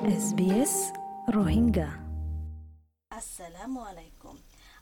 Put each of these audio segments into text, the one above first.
SBS Rohingya আসসালামু আলাইকুম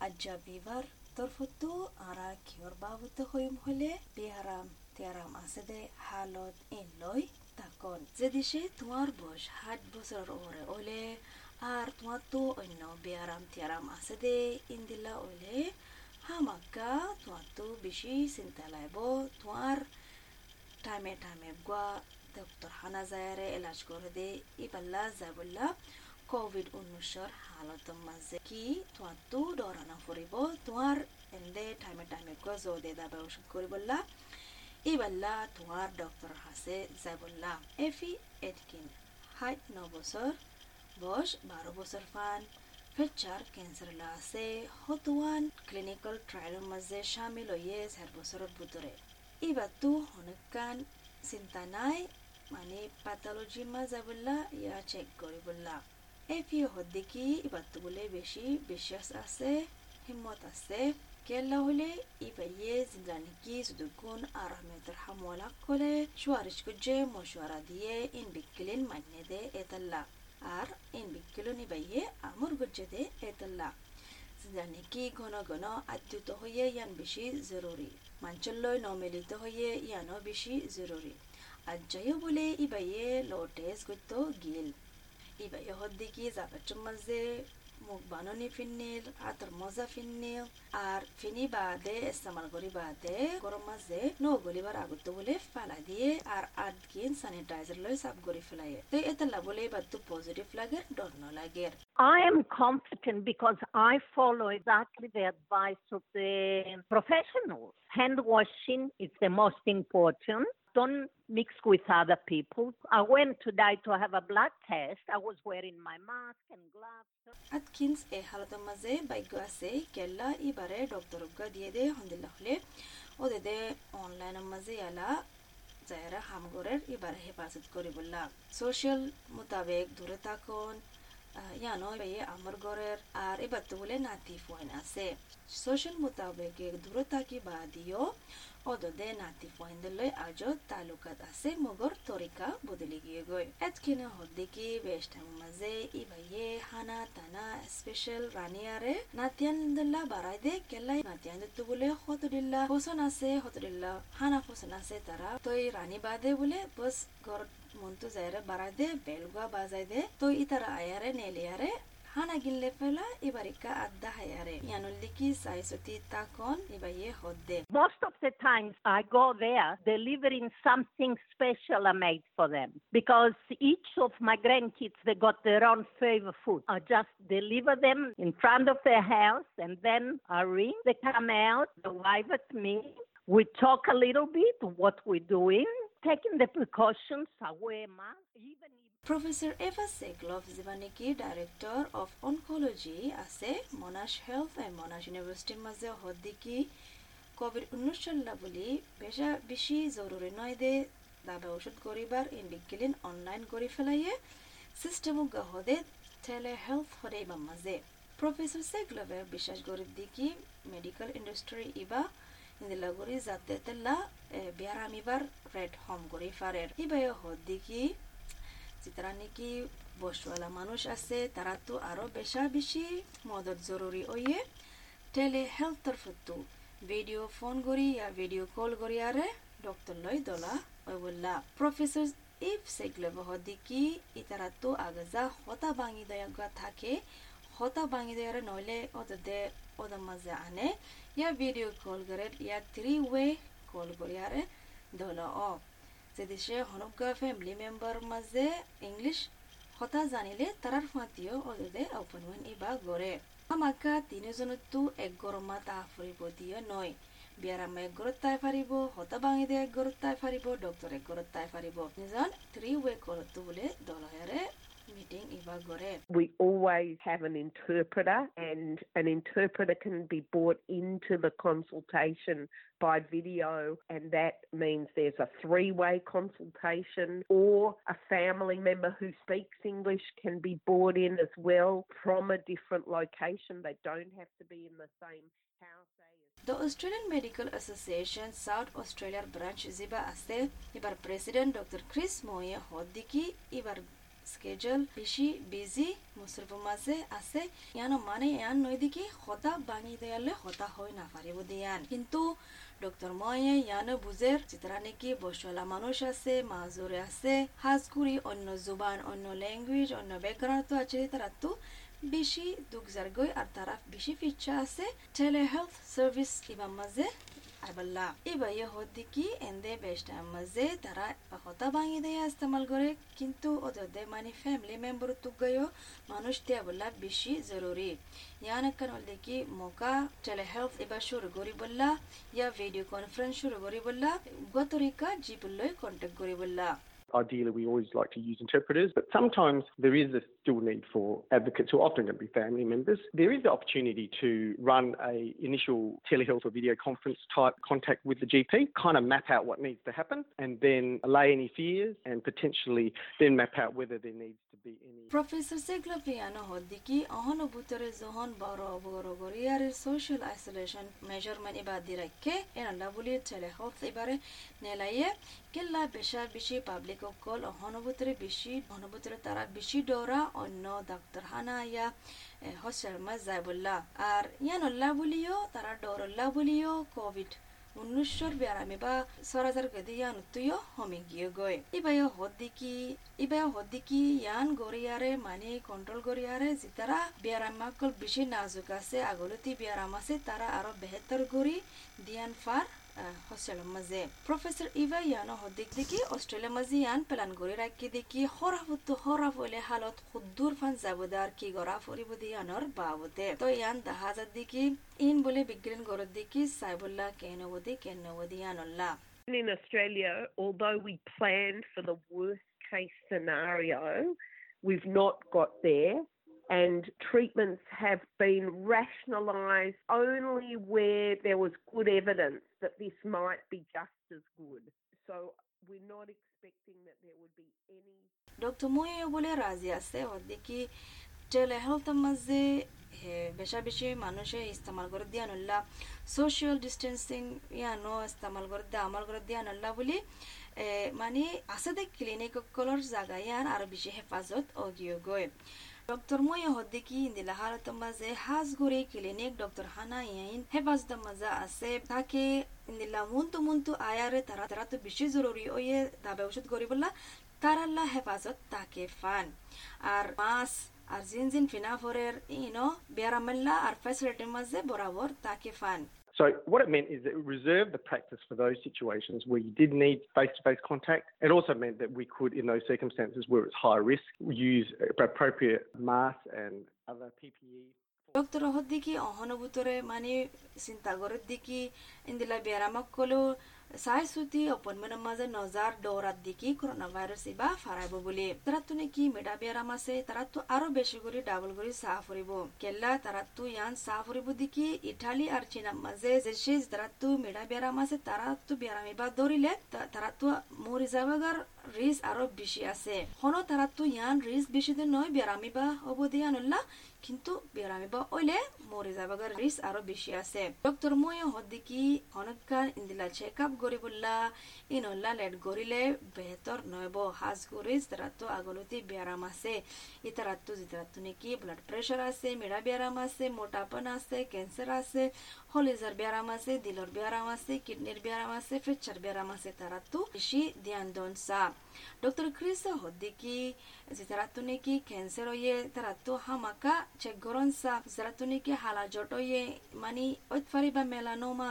আজ্জা Bieber তরফতো আরা কিয়র বাবুত হইম হলে বেহারাম তেরাম আছে দে হালত ইন লই তাকন যে দিশে তোমার বয়স সাত বছর ওরে ওলে আর তোমার তো অন্য বেহারাম তেরাম আছে দে ইন্দিলা ওলে হামাক্কা তোমার তো বেশি চিন্তা লাইব তোমার টাইমে টাইমে গোয়া ডক্টর হানা জায়ারে এলাজ করে দে ইবাল্লা যাবল্লা কোভিড উনিশর হালতর মাঝে কি তোমার তো ডরানা ফুরিব তোমার এন্দে টাইমে টাইমে জো দে দাবা ওষুধ ইবাল্লা তোমার ডক্টর হাসে যাবল্লা এফি এটকিন হাইট ন বছর বয়স বারো বছর ফান ফেচার ক্যান্সার লা আছে হতুয়ান ক্লিনিক্যাল ট্রায়ালের মাঝে সামিল হইয়ে চার বছরের ভিতরে এবার তো অনেকখান চিন্তা নাই মানে প্যাথোলজি মা যাবল্লা, ইয়া চেক করিবল্লা। এই ফি হদ্দিকি এবার তো বলে বেশি বিশ্বাস আছে, হিম্মত আছে। কেলা হলে ইবাইয়ে জিন্দানিকি সুদুগুন আর আহমেদর হামওয়ালা কলে সুয়ারিশ কুজে মশুয়ারা দিয়ে ইন বিক্কিলিন মান্য দে এতাল্লা। আর ইন বিক্কিলুন ইবাইয়ে আমর গুজ্জে দে এতাল্লা। জিন্দানিকি ঘন ঘন আদ্যুত হইয়ে ইয়ান বেশি জরুরি। মাঞ্চল্লয় নমিলিত হইয়ে ইয়ানো বেশি জরুরি। আজ্জায়ও বলে ইবাইয়ে লো টেস্ট করতো গিল ইবাইয়ে হদ্দিকি জাগাচুম মাঝে মুখ বাননি ফিন্নিল আতর মজা ফিন্নিল আর ফিনি বাদে ইস্তেমাল করি বাদে গরম মাঝে নো গলিবার আগত বলে ফালা দিয়ে আর আট গিন স্যানিটাইজার লই সাফ করে ফেলায় তো এটা বলে এবার তো পজিটিভ লাগে ডর ন লাগে I am confident because I follow exactly the advice of the professionals. Hand washing is the most important. Don't mix with other people. I went today to have a blood test. I was wearing my mask and gloves. Atkins এ হালতের মাঝে ভাগ্য আছে, কেল্লা ইবারে doctor উগা দিয়ে দে, হন্দিল্লা হলে ওদের দে অনলাইনের মাঝে এলা যারা হামগরের এবারে হেফাজত করি বললা সোশ্যাল মোতাবেক দূরে থাকুন ইয়ানো এই আমার ঘরের আর এবার তো বলে নাতি ফোন আছে সোশ্যাল মোতাবেক দূরে থাকি বা দিও অদদে নাতি ফোন দিলে আজও তালুকাত আছে মগর তরিকা বদলে গিয়ে গই এতকিনে হদ্দিকি বেশটাম মাঝে ই ভাইয়ে হানা তানা স্পেশাল রানিয়ারে নাতিয়ান দিল্লা বাড়াই দে কেলাই নাতিয়ান দিতে বলে হতদিল্লা হোসন আছে হতদিল্লা হানা হোসন আছে তারা তো এই রানী বাদে বলে বস ঘর muntu zaire barade belgwa bazayde to itara ayare neliyare ಹಣಗಿಲ್ಲೆ ಫಲ ಇವರಿಕ ಅದ್ದ ಹಯರೆ ಯನುಲ್ಲಿಕಿ ಸಾಯಿಸುತಿ ತಾಕೋನ್ ಇವಯೇ ಹೊದ್ದೆ most of the times I go there delivering something special I made for them because each of my grandkids they got their own favour food I just deliver them in front of their house and then I ring they come out they wave at me We talk a little bit what we're doing. Taking the precautions. I wear mask even if Professor Eva Seglov Zivaniki, Director of Oncology, আছে Monash Health and Monash University মাঝে হদ্দিকি Covid উনিশল্লা বলি বেশা বেশি জরুরি নয় দে দাবা ওষুধ করিবার ইন বিজ্ঞলিন অনলাইন করি ফেলাইয়ে সিস্টেম গহদে টেলে হেলথ হরে ইবা মাঝে প্রফেসর সেগলভে বিশ্বাস করি দিকি মেডিকেল ইন্ডাস্ট্রি ইবা ইন্দিলাগুড়ি যাতে তেল্লা বেয়ারামিবার রেড হোম করি ফারের ইবাই হদ্দিকি যারা নাকি বসওয়ালা মানুষ আছে তারা তো আরও বেশা বেশি মদত জরুরি ওয়ে টেলে হেলথর ফটো ভিডিও ফোন করি ইয়া ভিডিও কল করি আরে ডক্টর লই দলা ওই বললা প্রফেসর ইফ সেগলে বহদি কি ইতারা তো আগজা হতা ভাঙি দয়া থাকে ওদের মাঝে আনে ইয়া ভিডিও কল করে ইয়া থ্রি ওয়ে কল করি আরে দলা অ যে দেশে হনুকা ফ্যামিলি মেম্বার মাঝে ইংলিশ হতা জানিলে তারার ফাঁতিও ওদের ওপেন ইবা গড়ে আমাকা তিনিজনতো এক গরমা তা ফুরিব দিয়ে নয় বিয়ারাম এক গরত তাই ফারিব হতা ভাঙি দে এক গরত তাই ফারিব ডক্টর এক গরত তাই ফারিব নিজন থ্রি ওয়ে করতো বলে iba gore We always have an interpreter, and an interpreter can be brought into the consultation by video, and that means there's a three way consultation, or a family member who speaks English can be brought in as well from a different location. They don't have to be in the same house. The Australian Medical Association South Australia branch ziba ase ibar president Dr. Chris Moye schedule বেশি busy মুসরফ মাঝে আছে। ইয়ানো মানে ইয়ান নইদিকে হতা ভাঙি দেয়ালে হতা হয় না, পারিব দিয়ান। কিন্তু ডক্টর ময়ে ইয়ানো বুঝের চিত্রা নাকি বসলা মানুষ আছে, মাজুরে আছে, হাজগুড়ি, অন্য জুবান, অন্য ল্যাঙ্গুয়েজ, অন্য ব্যাকগ্রাউন্ড তো আছে, তারা তো বেশি দুঃখ জারগই আর তারা বেশি ফিচ্ছা আছে। টেলে হেলথ সার্ভিস ইবা মাঝে আইবাল্লা ইবা ইয়ে হদ্দি কি এন্দে বেস্ট মাঝে তারা হতা ভাঙি দেয় ইস্তেমাল করে কিন্তু ওদের মানে ফ্যামিলি মেম্বার তুগায়ও মানুষ দেয়া বললা বেশি জরুরি ইয়ান একখান হলদে কি মোকা টেলে হেলথ এবার শুরু করি বললা ইয়া ভিডিও কনফারেন্স শুরু করি বললা গতরিকা জিবুল্লই কন্ট্যাক্ট করি বললা Ideally, we always like to use interpreters, but sometimes there is a still need for advocates who are often going to be family members. There is the opportunity to run a initial telehealth or video conference type contact with the GP, kind of map out what needs to happen and then allay any fears and potentially then map out whether there needs to be any. Professor Seglaviano Hoddiki, Ahonobutere Zohon Baro Borogoriare social isolation measurement ibadireke and W telehealth ibare nelaye kella besha bishi public call Ahonobutere bishi Ahonobutere tara bishi dora হানা ইয়া হসের মাঝ যায় বললা আর ইয়ান অল্লাহ বলিও তারা ডরল্লাহ বলিও Covid উনিশশোর বেড়ামে বা সরাজার গদি ইয়ান তুইও হমি গিয়ে গয় ইবাই হদ্দিকি ইবাই হদ্দিকি ইয়ান গরিয়ারে মানে কন্ট্রোল গরিয়ারে জিতারা বেড়ামাকল বেশি নাজুক আছে আগলতি বেড়াম আছে তারা আরও বেহতর গরি দিয়ান ফার ಹೊಸಳ ಮಜೆ ಪ್ರೊಫೆಸರ್ ಇವ ಯಾನೋ ಹೊದ್ದಿಗ್ ದಿಕ್ಕಿ ಆಸ್ಟ್ರೇಲಿಯಾ ಮಜಿ ಯಾನ್ ಪ್ಲಾನ್ ಗೋರಿ ರಾಕಿ ದಿಕ್ಕಿ ಹೊರ ಹೊತ್ತು ಹೊರ ಒಲೆ ಹಾಲತ್ ಖುದ್ದೂರ್ ಫಾನ್ ಜಾಬುದಾರ್ ಕಿ ಗೊರಾ ಫರಿಬುದಿ ಅನೋರ್ ಬಾವುತೆ ತೋ ಯಾನ್ ದಹಾಜದ್ ದಿಕ್ಕಿ ಏನ್ ಬೋಲೆ ಬಿಗ್ರಿನ್ ಗೊರದ್ ದಿಕ್ಕಿ In Australia, although we planned for the worst case scenario, we've not got there. and treatments have been rationalised only where there was good evidence. That this might be just as good. So, we're not expecting that there would be any. Dr. Moye বলে রাজি আছে ওদিকে telehealth মাঝে বেশা বেশি মানুষে ইস্তেমাল করে দিয়া নল্লা সোশিয়াল ডিস্টেন্সিং ইয়ানো ইস্তেমাল করে দিয়া আমাল করে দিয়া নল্লা বলি মানে আছে দে ক্লিনিক কলর জায়গা ইয়ান আর বেশি হেফাজত অগিয়ে গয় ডক্টর মই হদ্দিকি ইন্দিলা হালত মাঝে হাজগুড়ি ক্লিনিক ডক্টর হানা ইয়াইন হেফাজত মাঝে আছে তাকে ইন্দিলা মুন্তু মুন্তু আয়ারে তারা তারা তো বেশি জরুরি ওয়ে দাবে ওষুধ করি বললা তারাল্লা হেফাজত তাকে ফান আর মাস আর জিন জিন ফিনাফরের ইনো বেরামেল্লা আর ফ্যাসিলিটির মাঝে বরাবর তাকে ফান So what it meant is that it reserved the practice for those situations where you did need face-to-face contact. It also meant that we could, in those circumstances where it's high risk, use appropriate masks and other PPE. Doctor হদ্দিকি অহনুভূতরে মানে চিন্তা করার দিকি ইন্দিলা বেরামাক কলো চাই চুটি অপনমেনৰ মাজে নজাৰ দৌৰাত দেখি corona virus ইবা ফাৰাইব বুলি তাৰাতো নেকি মেডা বেৰাম আছে তাৰাতো আৰু বেছি কৰি ডাবল কৰি চাহ ফুৰিব কেলা তাৰাতো ইয়ান চাহ ফুৰিব দেখি ইটালী আৰু চীনাৰ মাজে যে তাৰাতো মেডা বেৰাম আছে তাৰাতো বেৰাম ইবা ধৰিলে তাৰাতো মৰি যাবগাৰ রিস আরও বেশি আছে হনো তারাতো ইয়ান রিস বেশি দিন নয় বেরামি বা হব দিয়া নল্লা কিন্তু বেরামি বা ওইলে মরে যাবাগার রিস আরও বেশি আছে। ডক্টর মই হদ্দিকি অনেকক্ষণ ইন্দিলা চেক আপ গরিবুল্লা ইনল্লা লেট গরিলে বেহতর নয়ব হাজ গরিস তারাতো আগলতি বেরাম আছে। ইতারাতো জিতারাতো নাকি ব্লাড প্রেশার আছে মেড়া বেরাম আছে, মোটাপন আছে ক্যান্সার আছে হলিজার ব্যারাম আছে দিলর ব্যারাম আছে কিডনির ব্যারাম আছে ফেচার ব্যারাম আছে তারা তো বেশি ধ্যান দন সা ডক্টর ক্রিস হদ্দিকি যে তারা তো নাকি ক্যান্সার হইয়ে তারা তো হামাকা চেক গরন সা যারা তো নাকি হালা জট হইয়ে মানে ওইফারি বা মেলানোমা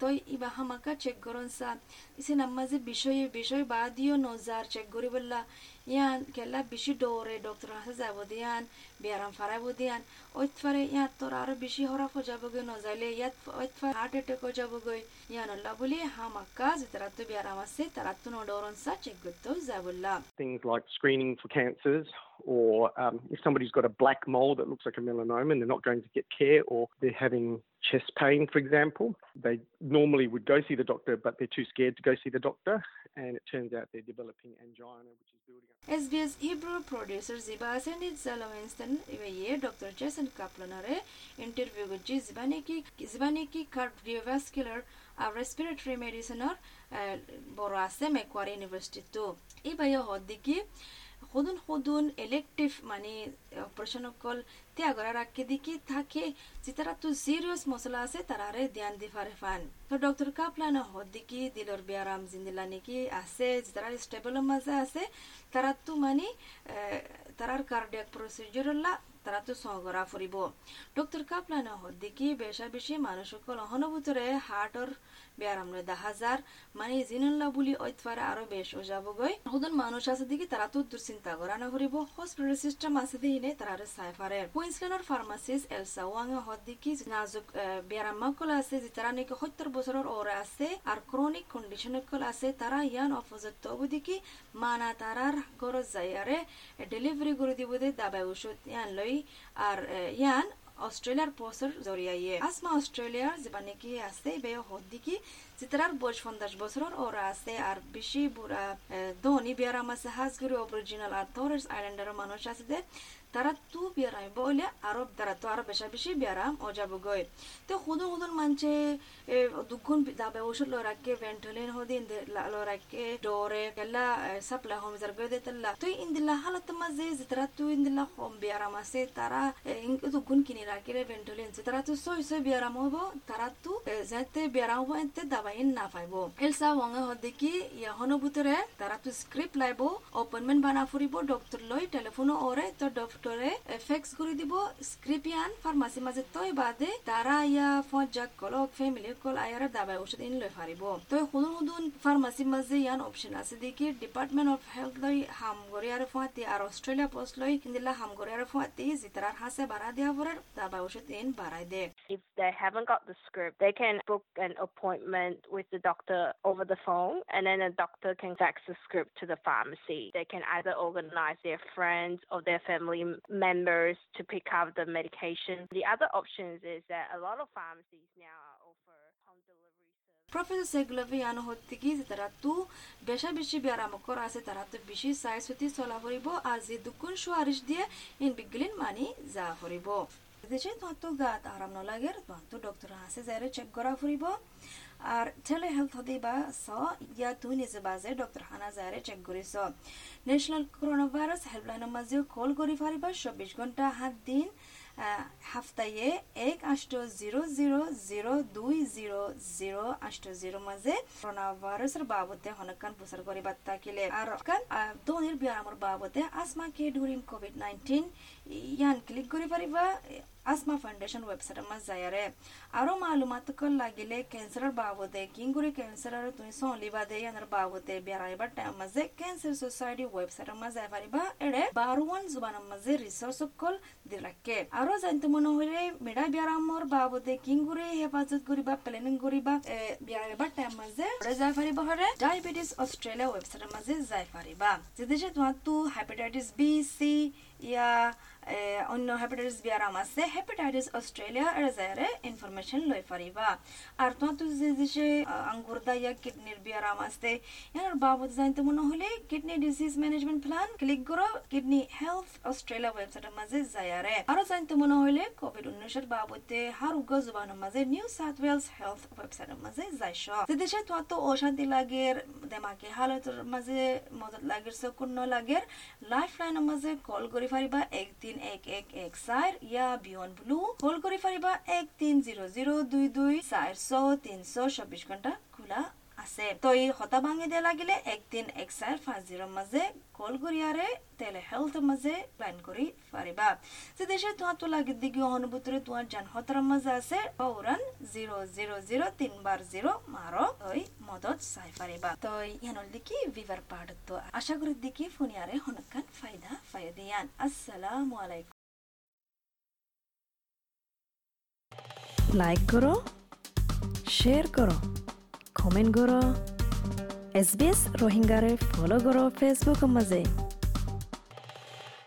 তই ইবা হামাকা চেক গরন সা ইসে নাম্মা যে বিষয়ে বিষয় বা দিও নজার চেক গরিবল্লা ডরে ডক্টর হাসে যাব দিয়ান বেয়ারাম ফারাইব দিয়ান ওইতফারে ইয়াত তোর আরও বেশি হরাফ যাব গই নজাইলে ইয়াত ওইতফার হার্ট অ্যাটাক যাব গই ইয়ান আল্লাহ বলি হামাকা যে তারা তো বেয়ারাম আছে তারা তো নডরন সা চেক করতে যাবল্লা Things like screening for cancers or um, if somebody's got a black mole that looks like a melanoma and they're not going to get care or they're having chest pain, for example, they normally would go see the doctor, but they're too scared to go see the doctor, and it turns out they're developing angina, which is building up. SBS Hebrew producer Ziba Senit Zalawinston iwe Dr. Jason Kaplanare interview guji zibaniki zibaniki cardiovascular R respiratory মেডিসিনের বড় আছে মেকুয়ারি university তো এই বাইয় হদ্দিকি সদুন সদুন elective মানে operation অকল ত্যাগরা রাখি দিকি থাকে যেতারা তো সিরিয়াস মশলা আছে তারারে ধ্যান দি ফারে ফান। তো ডক্টর কাপলান হদ দিকি দিলর বিয়ারাম জিন্দিলা নাকি আছে যেতারা স্টেবল মাঝে আছে তারা তো মানে তারার কার্ডিয়াক প্রসিডিউরলা তারা তো সহগরা ফুরিব ডক্টর কাপলান হদ দিকি বেশা বেশি মানুষ সকল অহনভূতরে হার্টর বেয়ারাম দা যার মানে জিনল্লা বুলি ঐতফারে আরও বেশ ও যাবগৈ হুদন মানুষ আছে দিকে তারা তো দুশ্চিন্তা করা না করিব হসপিটাল সিস্টেম আছে দিনে তারা সাইফারে কুইন্সল্যান্ডর ফার্মাসিস্ট এলসা ওয়াঙ্গা হদ দিকে নাজুক বেয়ারাম মাকল আছে যে তারা নাকি সত্তর বছরের ওরে আছে আর ক্রনিক কন্ডিশন কল আছে। তারা ইয়ান অপোজিট তবু দিকে মানা তারার যাই আরে ডেলিভারি করে দিব দে দাবাই ওষুধ ইয়ান লই আর ইয়ান অস্ট্রেলিয়ার পোস্টর জরিয়াইয়ে আসমা অস্ট্রেলিয়ার যেবা নাকি আছে বে হদ্দিকি যেতার বয়স পঞ্চাশ বছরের ওরা আছে আর বেশি বুড়া ধনী বিয়ারাম আছে হাজগুড়ি অরিজিনাল আর থরেস আইল্যান্ডের মানুষ আছে যে তারা তু বিয়ারাম বলে আরও তারা তো আরও বেশা বেশি বিয়ারাম ও যাব গই তো হুদুন হুদুন মানছে দুগুণ দাবে ওষুধ লরাকে ভেন্টলিন হদিন লরাকে ডোরে কেলা সাপ্লাই হোম জার গই দেতলা তো ইন্দিলা হালত মাঝে যেতারা তু ইন্দিলা হোম বিয়ারাম আছে তারা দুগুণ কিনি রাখে ভেন্টলিন তারা তো সই সই বিয়ারাম হব তারা তো যাতে বিয়ারাম হব এতে দাবাইন না পাইব এলসা ওয়াঙ্গা হদে কি ইয়াহনো ভিতরে তারা স্ক্রিপ্ট লাইব অপয়েন্টমেন্ট বানা ফুরিব ডক্টর লই টেলিফোন ওরে তো ডক্টরে ফেক্স করে দিব স্ক্রিপ্ট ইয়ান ফার্মাসি মাঝে তই বাদে তারা ইয়া ফোন জাক কল ফ্যামিলি কল আয়ার দাবাই ওষুধ ইন লই ফারিব তই হুদুন হুদুন ফার্মাসি মাঝে ইয়ান অপশন আছে দেখি ডিপার্টমেন্ট অফ হেলথ লই হাম গরি আর ফুয়াতি আর অস্ট্রেলিয়া পোস্ট লই কিন্দিলা হাম গরি আর ফুয়াতি জিতারার হাসে বাড়া দিয়া পরে দাবাই ওষুধ ইন বাড়াই দে If they haven't got the script, they can book an appointment with the doctor over the phone, and then the doctor can fax the script to the pharmacy. They can either organize their friends or their family members to pick up the medication. The other option is that a lot of pharmacies now offer home delivery. Professor Segulavian Hotiki Taratu, Besha Bishi Biaramokor as a Taratu Bishi, Sai Suti Solahoribo, as the Dukunshuarish dear in Biglin Mani, Zahoribo. দেশে তো গাত আরাম নলাগের তো doctor হাসে যারে check করা ফুরিব আর tele health দিবা স ইয়া তুই নিজে বাজে ডক্টর হানা যারে চেক করিস ন্যাশনাল করোনা ভাইরাস হেল্পলাইনের মাঝে কল করি ফারিবা চব্বিশ ঘণ্টা সাত দিন হাফতায়ে এক আষ্ট জিরো জিরো জিরো দুই জিরো জিরো আষ্ট জিরো মাঝে করোনা ভাইরাসের বাবদে হনকান প্রচার করি বার্তা কিলে। আর কান দনির ব্যায়ামর বাবদে আসমা কে ডুরিং কোভিড নাইন্টিন ইয়ান ক্লিক করি পারিবা। আসমা ফাউন্ডেশন ওয়েবসাইট মাঝ যায়ারে আরও মালুমাত লাগিলে ক্যান্সারের বাবদে কিংগুরি ক্যান্সারের তুমি সলিবা দে ইয়ানের বাবদে বেড়াইবার টাইম মাঝে ক্যান্সার সোসাইটি ওয়েবসাইট মাঝ যাই পারিবা এড়ে বারোয়ান জুবানের মাঝে রিসোর্স কল দিলাকে আরও জানতে মনে হইলে মেডা ব্যায়ামর বাবদে কিংগুরি হেফাজত করিবা প্ল্যানিং করিবা বেড়াইবার টাইম মাঝে যাই পারিবা হরে ডায়াবেটিস অস্ট্রেলিয়া ওয়েবসাইট মাঝে যাই পারিবা যে দেশে তোমার তো হেপাটাইটিস বি সি ইয়া অন্য হেপাটাইটিস বিয়ারাম আছে হেপাটাইটিস অস্ট্রেলিয়া এর জায়গায় ইনফরমেশন লই পারিবা আর তো যে যে আঙ্গুর ইয়া কিডনির বিয়ারাম আছে এর বাবদ জানতে মনে হলে kidney disease management plan click করো কিডনি হেলথ অস্ট্রেলিয়া ওয়েবসাইটের মাঝে যায়ারে আরও জানতে মনে হলে কোভিড উনিশের বাবদে হারুগ্য জুবানের মাঝে নিউ সাউথ ওয়েলস হেলথ ওয়েবসাইটের মাঝে যাইছ যে দেশে তোমার তো অশান্তি লাগের দেমাকে হালতের মাঝে মদত লাগের সকুন লাগের লাইফ লাইনের মাঝে কল করে পারিবা একদিন এক এক এক চাৰ ইয়া বিয়ন ব্লু। কল কৰি পাৰিবা এক তিন জিৰ' জিৰ' দুই দুই চাৰিশ তিনিশ চৌব্বিছ ঘণ্টা খোলা আছে। তই হতা ভাঙি দে লাগিলে একদিন এক চার পাঁচ জিরোর মাঝে কল করিয়ারে তেলে হেলথ মাঝে প্ল্যান করি পারিবা যে দেশে তোমার তো লাগে দিকে অনুভূতরে তোমার জান হতার মাঝে আছে পৌরান জিরো জিরো জিরো তিনবার জিরো মারো তই মদত চাই পারিবা তই ইয়ানল দিকে ভিভার পাহাড় তো আশা করি দিকে ফোনিয়ারে হনকান ফায়দা ফায়দিয়ান আসসালামু আলাইকুম। লাইক করো শেয়ার করো কমেন্ট করো এস বি এস ৰোহিংগাৰে ফলো কৰক ফেসবুক মাজে